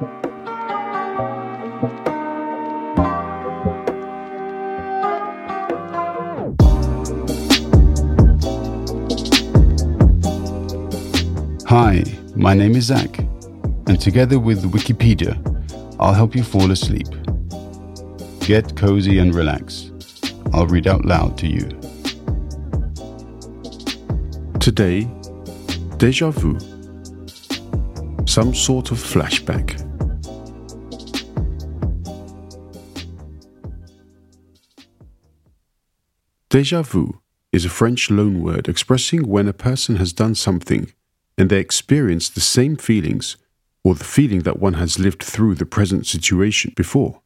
Hi, my name is Zach, and together with Wikipedia, I'll help you fall asleep. Get cozy and relax. I'll read out loud to you. Today, deja vu. Some sort of flashback. Deja vu is a French loanword expressing when a person has done something and they experience the same feelings or the feeling that one has lived through the present situation before.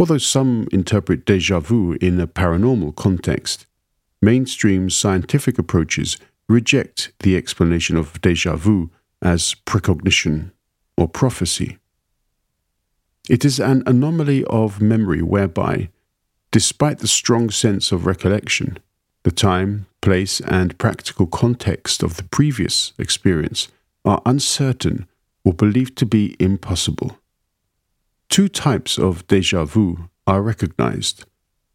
Although some interpret deja vu in a paranormal context, mainstream scientific approaches reject the explanation of deja vu as precognition or prophecy. It is an anomaly of memory whereby, despite the strong sense of recollection, the time, place, and practical context of the previous experience are uncertain or believed to be impossible. Two types of deja vu are recognized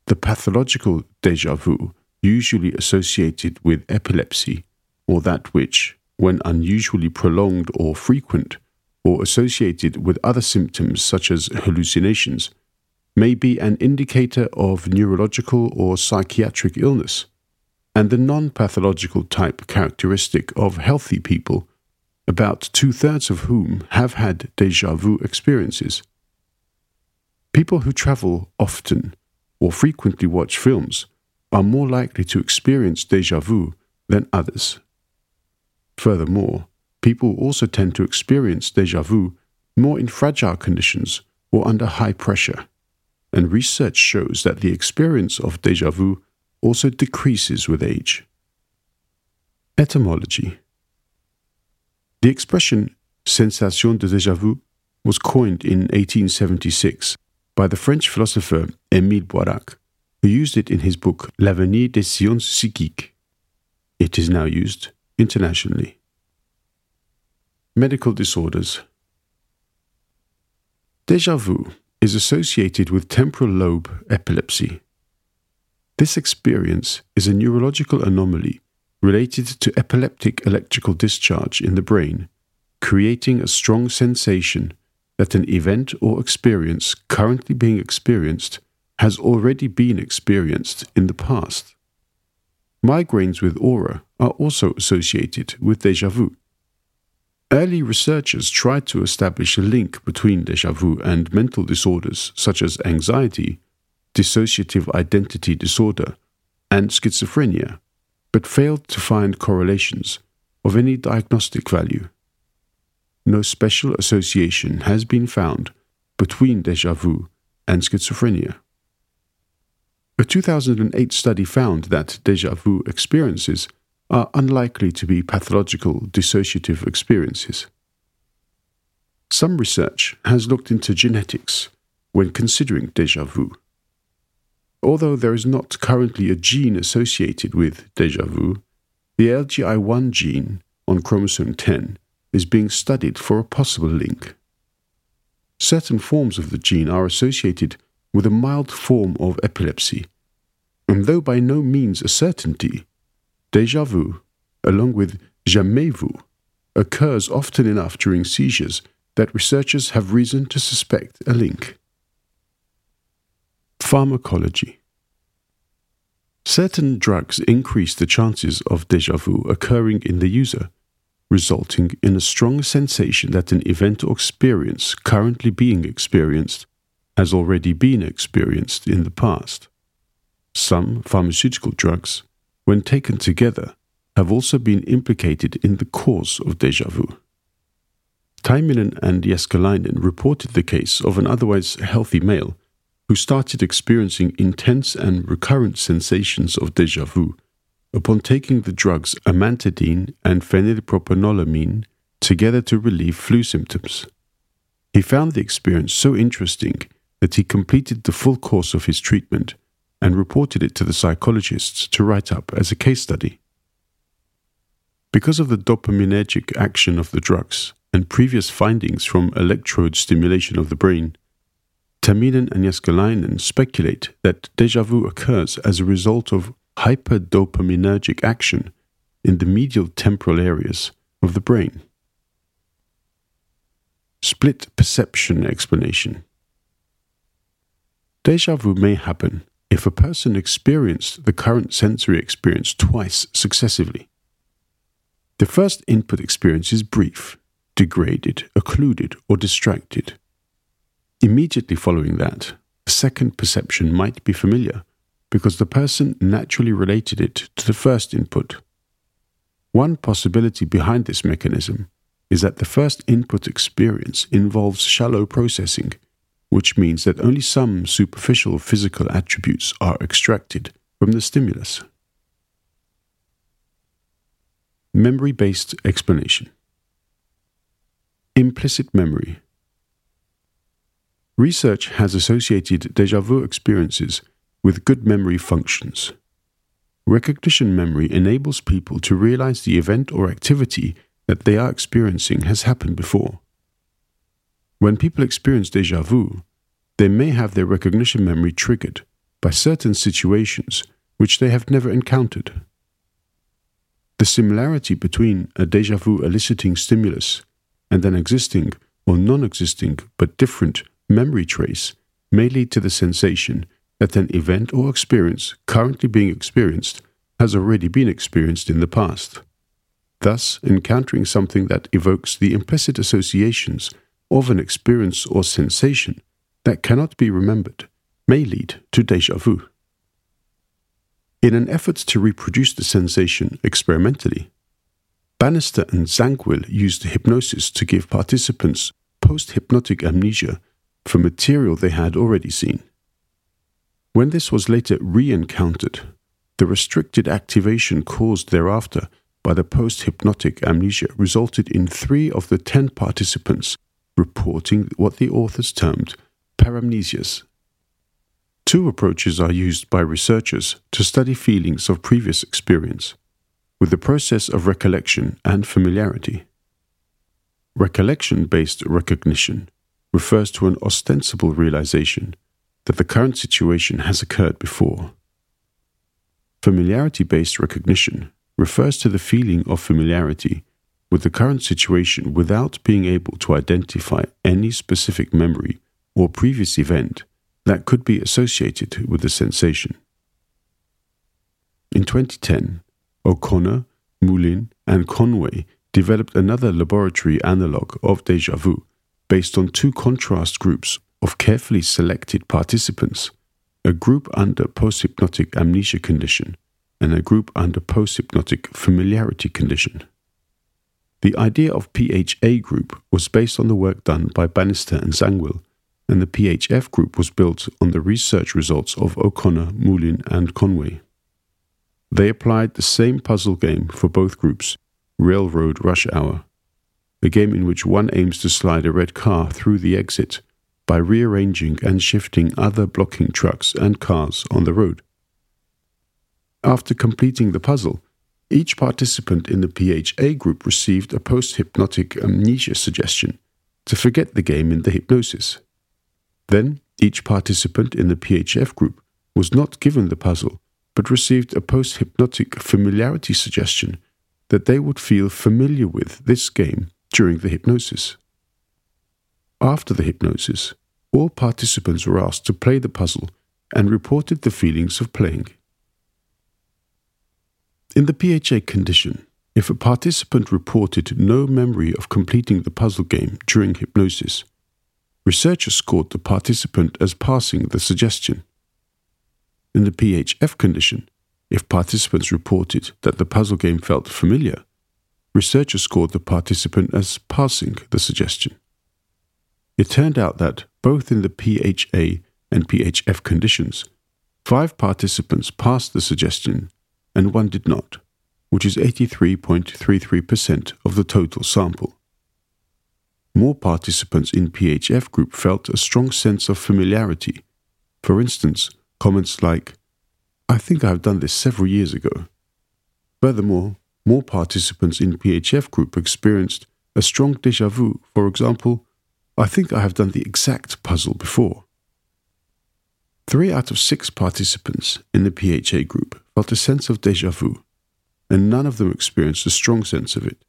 the pathological deja vu, usually associated with epilepsy, or that which, when unusually prolonged or frequent, or associated with other symptoms such as hallucinations, may be an indicator of neurological or psychiatric illness and the non pathological type characteristic of healthy people, about two thirds of whom have had deja vu experiences. People who travel often or frequently watch films are more likely to experience deja vu than others. Furthermore, people also tend to experience deja vu more in fragile conditions or under high pressure, and research shows that the experience of deja vu also decreases with age. Etymology The expression sensation de déjà vu was coined in 1876 by the French philosopher Émile Boirac, who used it in his book L'avenir des sciences psychiques. It is now used internationally. Medical disorders. Deja vu is associated with temporal lobe epilepsy this experience is a neurological anomaly related to epileptic electrical discharge in the brain, creating a strong sensation that an event or experience currently being experienced has already been experienced in the past. Migraines with aura are also associated with deja vu. Early researchers tried to establish a link between deja vu and mental disorders such as anxiety dissociative identity disorder, and schizophrenia, but failed to find correlations of any diagnostic value. No special association has been found between deja vu and schizophrenia. A 2008 study found that deja vu experiences are unlikely to be pathological dissociative experiences. Some research has looked into genetics when considering deja vu. Although there is not currently a gene associated with deja vu, the LGI1 gene on chromosome 10 is being studied for a possible link. Certain forms of the gene are associated with a mild form of epilepsy, and though by no means a certainty, deja vu, along with jamais vu, occurs often enough during seizures that researchers have reason to suspect a link. Pharmacology Certain drugs increase the chances of deja vu occurring in the user, resulting in a strong sensation that an event or experience currently being experienced has already been experienced in the past. Some pharmaceutical drugs, when taken together, have also been implicated in the cause of deja vu. Taiminen and Jääskeläinen reported the case of an otherwise healthy male who started experiencing intense and recurrent sensations of deja vu upon taking the drugs amantadine and phenylpropanolamine together to relieve flu symptoms. He found the experience so interesting that he completed the full course of his treatment and reported it to the psychologists to write up as a case study. Because of the dopaminergic action of the drugs, and previous findings from electrode stimulation of the brain, Taiminen and Jääskeläinen speculate that deja vu occurs as a result of hyperdopaminergic action in the medial temporal areas of the brain. Split perception explanation. Deja vu may happen if a person experienced the current sensory experience twice successively. The first input experience is brief, degraded, occluded, or distracted. Immediately following that, the second perception might be familiar because the person naturally related it to the first input. One possibility behind this mechanism is that the first input experience involves shallow processing, which means that only some superficial physical attributes are extracted from the stimulus. Memory based explanation Implicit memory. Research has associated deja vu experiences with good memory functions. Recognition memory enables people to realize the event or activity that they are experiencing has happened before. When people experience deja vu, they may have their recognition memory triggered by certain situations which they have never encountered. The similarity between a deja vu eliciting stimulus and an existing or non existing but different memory trace may lead to the sensation that an event or experience currently being experienced has already been experienced in the past. Thus, encountering something that evokes the implicit associations of an experience or sensation that cannot be remembered may lead to deja vu. In an effort to reproduce the sensation experimentally, Bannister and Zangwill used hypnosis to give participants post hypnotic amnesia for material they had already seen. When this was later re encountered, the restricted activation caused thereafter by the post hypnotic amnesia resulted in three of the ten participants reporting what the authors termed paramnesias. Two approaches are used by researchers to study feelings of previous experience, with the process of recollection and familiarity. Recollection based recognition refers to an ostensible realization that the current situation has occurred before. Familiarity based recognition refers to the feeling of familiarity with the current situation without being able to identify any specific memory or previous event that could be associated with the sensation. In 2010, O'Connor, Moulin, and Conway developed another laboratory analog of deja vu based on two contrast groups of carefully selected participants, a group under posthypnotic amnesia condition and a group under posthypnotic familiarity condition. The idea of PHA group was based on the work done by Bannister and Zangwill, and the PHF group was built on the research results of O'Connor, Moulin, and Conway. They applied the same puzzle game for both groups, Railroad Rush Hour, a game in which one aims to slide a red car through the exit by rearranging and shifting other blocking trucks and cars on the road. After completing the puzzle, each participant in the PHA group received a post hypnotic amnesia suggestion to forget the game in the hypnosis. Then, each participant in the PHF group was not given the puzzle, but received a post hypnotic familiarity suggestion that they would feel familiar with this game during the hypnosis. After the hypnosis, all participants were asked to play the puzzle and reported the feelings of playing. In the PHA condition, if a participant reported no memory of completing the puzzle game during hypnosis, researchers scored the participant as passing the suggestion. In the PHF condition, if participants reported that the puzzle game felt familiar, researchers scored the participant as passing the suggestion. It turned out that, both in the PHA and PHF conditions, five participants passed the suggestion and one did not, which is 83.33% of the total sample. More participants in PHF group felt a strong sense of familiarity. For instance, comments like, I think I've done this several years ago. Furthermore, more participants in PHF group experienced a strong deja vu, for example, I think I have done the exact puzzle before. Three out of six participants in the PHA group felt a sense of deja vu, and none of them experienced a strong sense of it.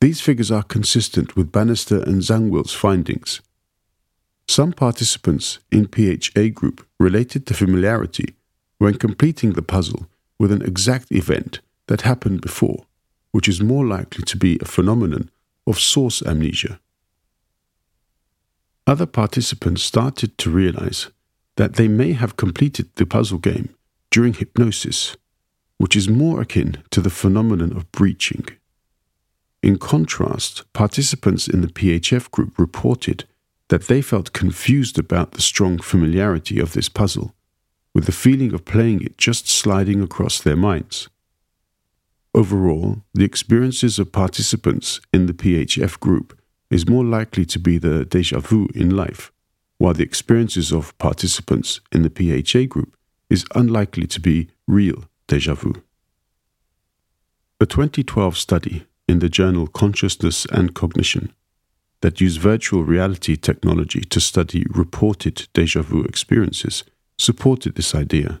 These figures are consistent with Bannister and Zangwill's findings. Some participants in PHA group related to familiarity when completing the puzzle with an exact event that happened before, which is more likely to be a phenomenon of source amnesia. Other participants started to realize that they may have completed the puzzle game during hypnosis, which is more akin to the phenomenon of breaching. In contrast, participants in the PHF group reported that they felt confused about the strong familiarity of this puzzle, with the feeling of playing it just sliding across their minds. Overall, the experiences of participants in the PHF group is more likely to be the deja vu in life, while the experiences of participants in the PHA group is unlikely to be real deja vu. A 2012 study in the journal Consciousness and Cognition that used virtual reality technology to study reported deja vu experiences supported this idea.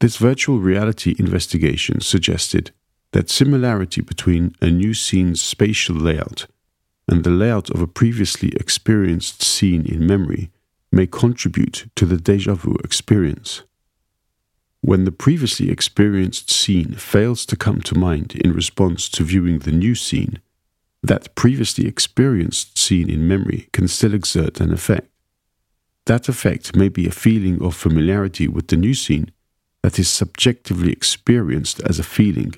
This virtual reality investigation suggested that similarity between a new scene's spatial layout and the layout of a previously experienced scene in memory may contribute to the deja vu experience. When the previously experienced scene fails to come to mind in response to viewing the new scene, that previously experienced scene in memory can still exert an effect. That effect may be a feeling of familiarity with the new scene that is subjectively experienced as a feeling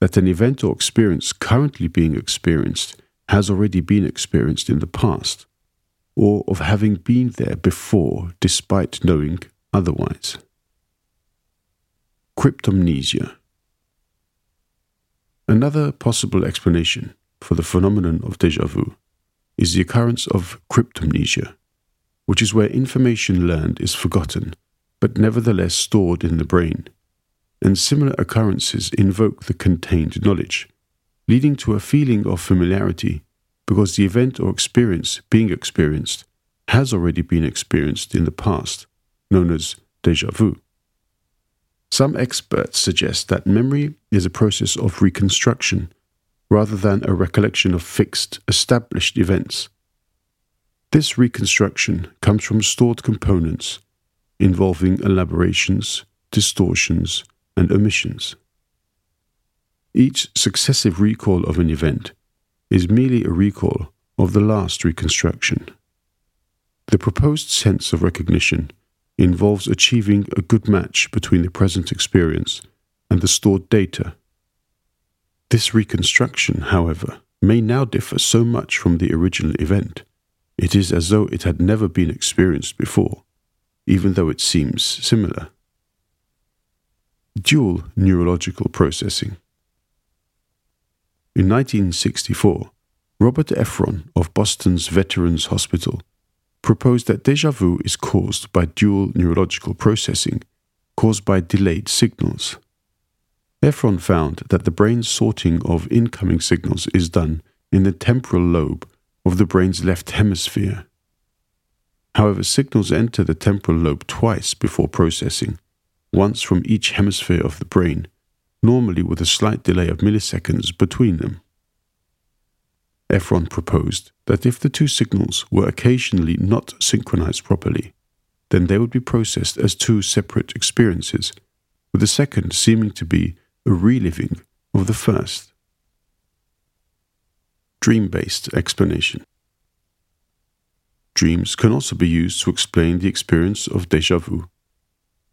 that an event or experience currently being experienced has already been experienced in the past, or of having been there before despite knowing otherwise. Cryptomnesia. Another possible explanation for the phenomenon of deja vu is the occurrence of cryptomnesia, which is where information learned is forgotten but nevertheless stored in the brain, and similar occurrences invoke the contained knowledge leading to a feeling of familiarity because the event or experience being experienced has already been experienced in the past, known as deja vu. Some experts suggest that memory is a process of reconstruction rather than a recollection of fixed, established events. This reconstruction comes from stored components involving elaborations, distortions, and omissions. Each successive recall of an event is merely a recall of the last reconstruction. The proposed sense of recognition involves achieving a good match between the present experience and the stored data. This reconstruction, however, may now differ so much from the original event, it is as though it had never been experienced before, even though it seems similar. Dual neurological processing. In 1964, Robert Efron of Boston's Veterans Hospital proposed that deja vu is caused by dual neurological processing caused by delayed signals. Efron found that the brain's sorting of incoming signals is done in the temporal lobe of the brain's left hemisphere. However, signals enter the temporal lobe twice before processing, once from each hemisphere of the brain normally with a slight delay of milliseconds between them. Efron proposed that if the two signals were occasionally not synchronized properly, then they would be processed as two separate experiences, with the second seeming to be a reliving of the first. Dream based explanation. Dreams can also be used to explain the experience of deja vu,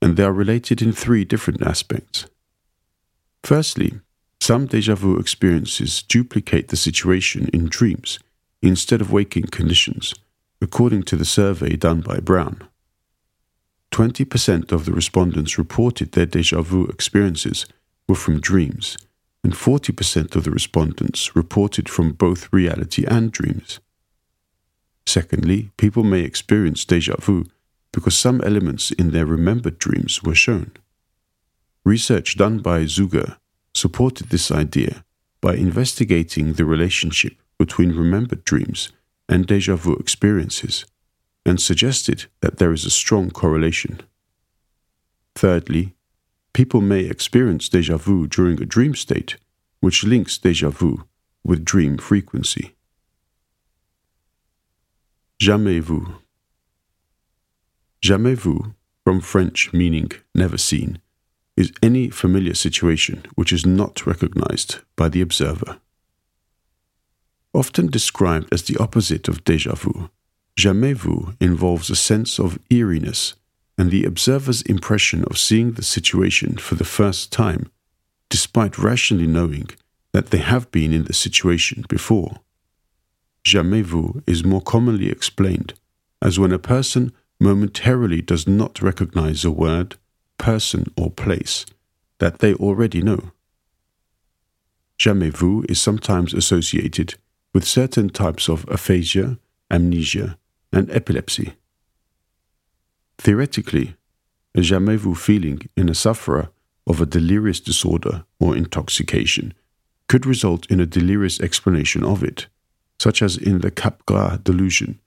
and they are related in three different aspects. Firstly, some deja vu experiences duplicate the situation in dreams instead of waking conditions, according to the survey done by Brown. 20% of the respondents reported their deja vu experiences were from dreams, and 40% of the respondents reported from both reality and dreams. Secondly, people may experience deja vu because some elements in their remembered dreams were shown. Research done by Zuger supported this idea by investigating the relationship between remembered dreams and deja vu experiences and suggested that there is a strong correlation. Thirdly, people may experience deja vu during a dream state, which links deja vu with dream frequency. Jamais vu. Jamais vu, from French meaning never seen, is any familiar situation which is not recognized by the observer. Often described as the opposite of deja vu, jamais vu involves a sense of eeriness and the observer's impression of seeing the situation for the first time, despite rationally knowing that they have been in the situation before. Jamais vu is more commonly explained as when a person momentarily does not recognize a word, person, or place that they already know. Jamais vu is sometimes associated with certain types of aphasia, amnesia, and epilepsy. Theoretically, a jamais vu feeling in a sufferer of a delirious disorder or intoxication could result in a delirious explanation of it, such as in the Capgras delusion,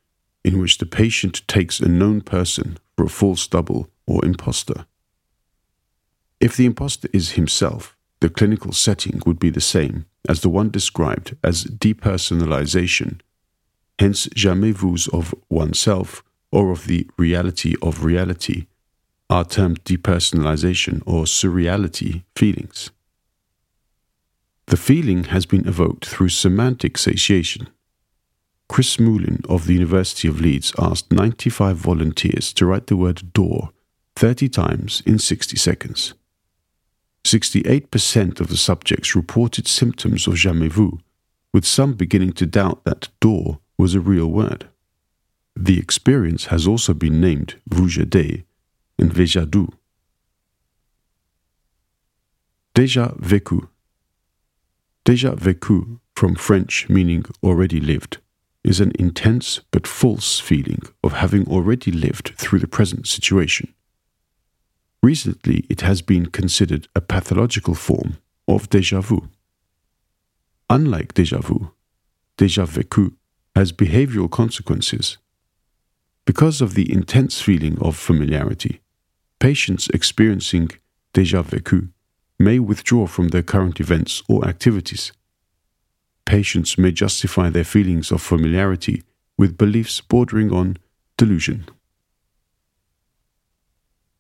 in which the patient takes a known person for a false double or impostor. If the impostor is himself, the clinical setting would be the same as the one described as depersonalization. Hence, jamais vus of oneself or of the reality of reality are termed depersonalization or surreality feelings. The feeling has been evoked through semantic satiation. Chris Moulin of the University of Leeds asked 95 volunteers to write the word door 30 times in 60 seconds. 68% of the subjects reported symptoms of jamais vu, with some beginning to doubt that door was a real word. The experience has also been named Vujade and Vejadu. Déjà vécu. Déjà vécu, from French meaning already lived, is an intense but false feeling of having already lived through the present situation. Recently, it has been considered a pathological form of deja vu. Unlike deja vu, deja vécu has behavioral consequences. Because of the intense feeling of familiarity, patients experiencing deja vécu may withdraw from their current events or activities. Patients may justify their feelings of familiarity with beliefs bordering on delusion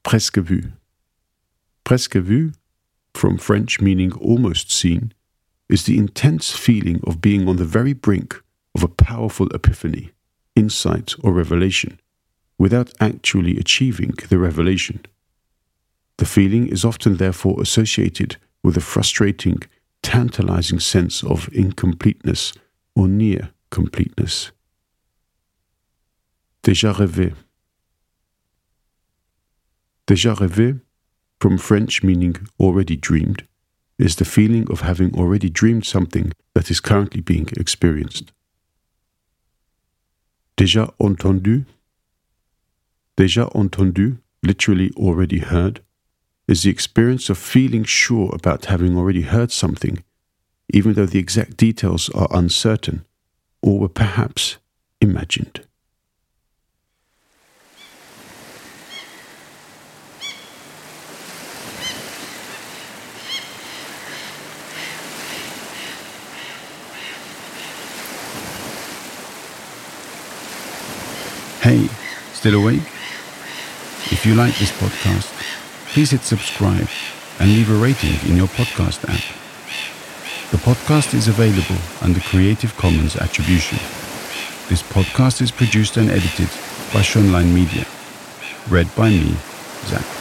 presque vu. Presque vu, from French meaning almost seen, is the intense feeling of being on the very brink of a powerful epiphany, insight, or revelation, without actually achieving the revelation. The feeling is often therefore associated with a frustrating, tantalizing sense of incompleteness or near completeness. Déjà rêvé. Déjà rêvé, from French meaning already dreamed, is the feeling of having already dreamed something that is currently being experienced. Déjà entendu, déjà entendu, literally already heard, is the experience of feeling sure about having already heard something, even though the exact details are uncertain or were perhaps imagined. Still awake? If you like this podcast, please hit subscribe and leave a rating in your podcast app. The podcast is available under Creative Commons Attribution. This podcast is produced and edited by Schønlein Media. Read by me, Zach.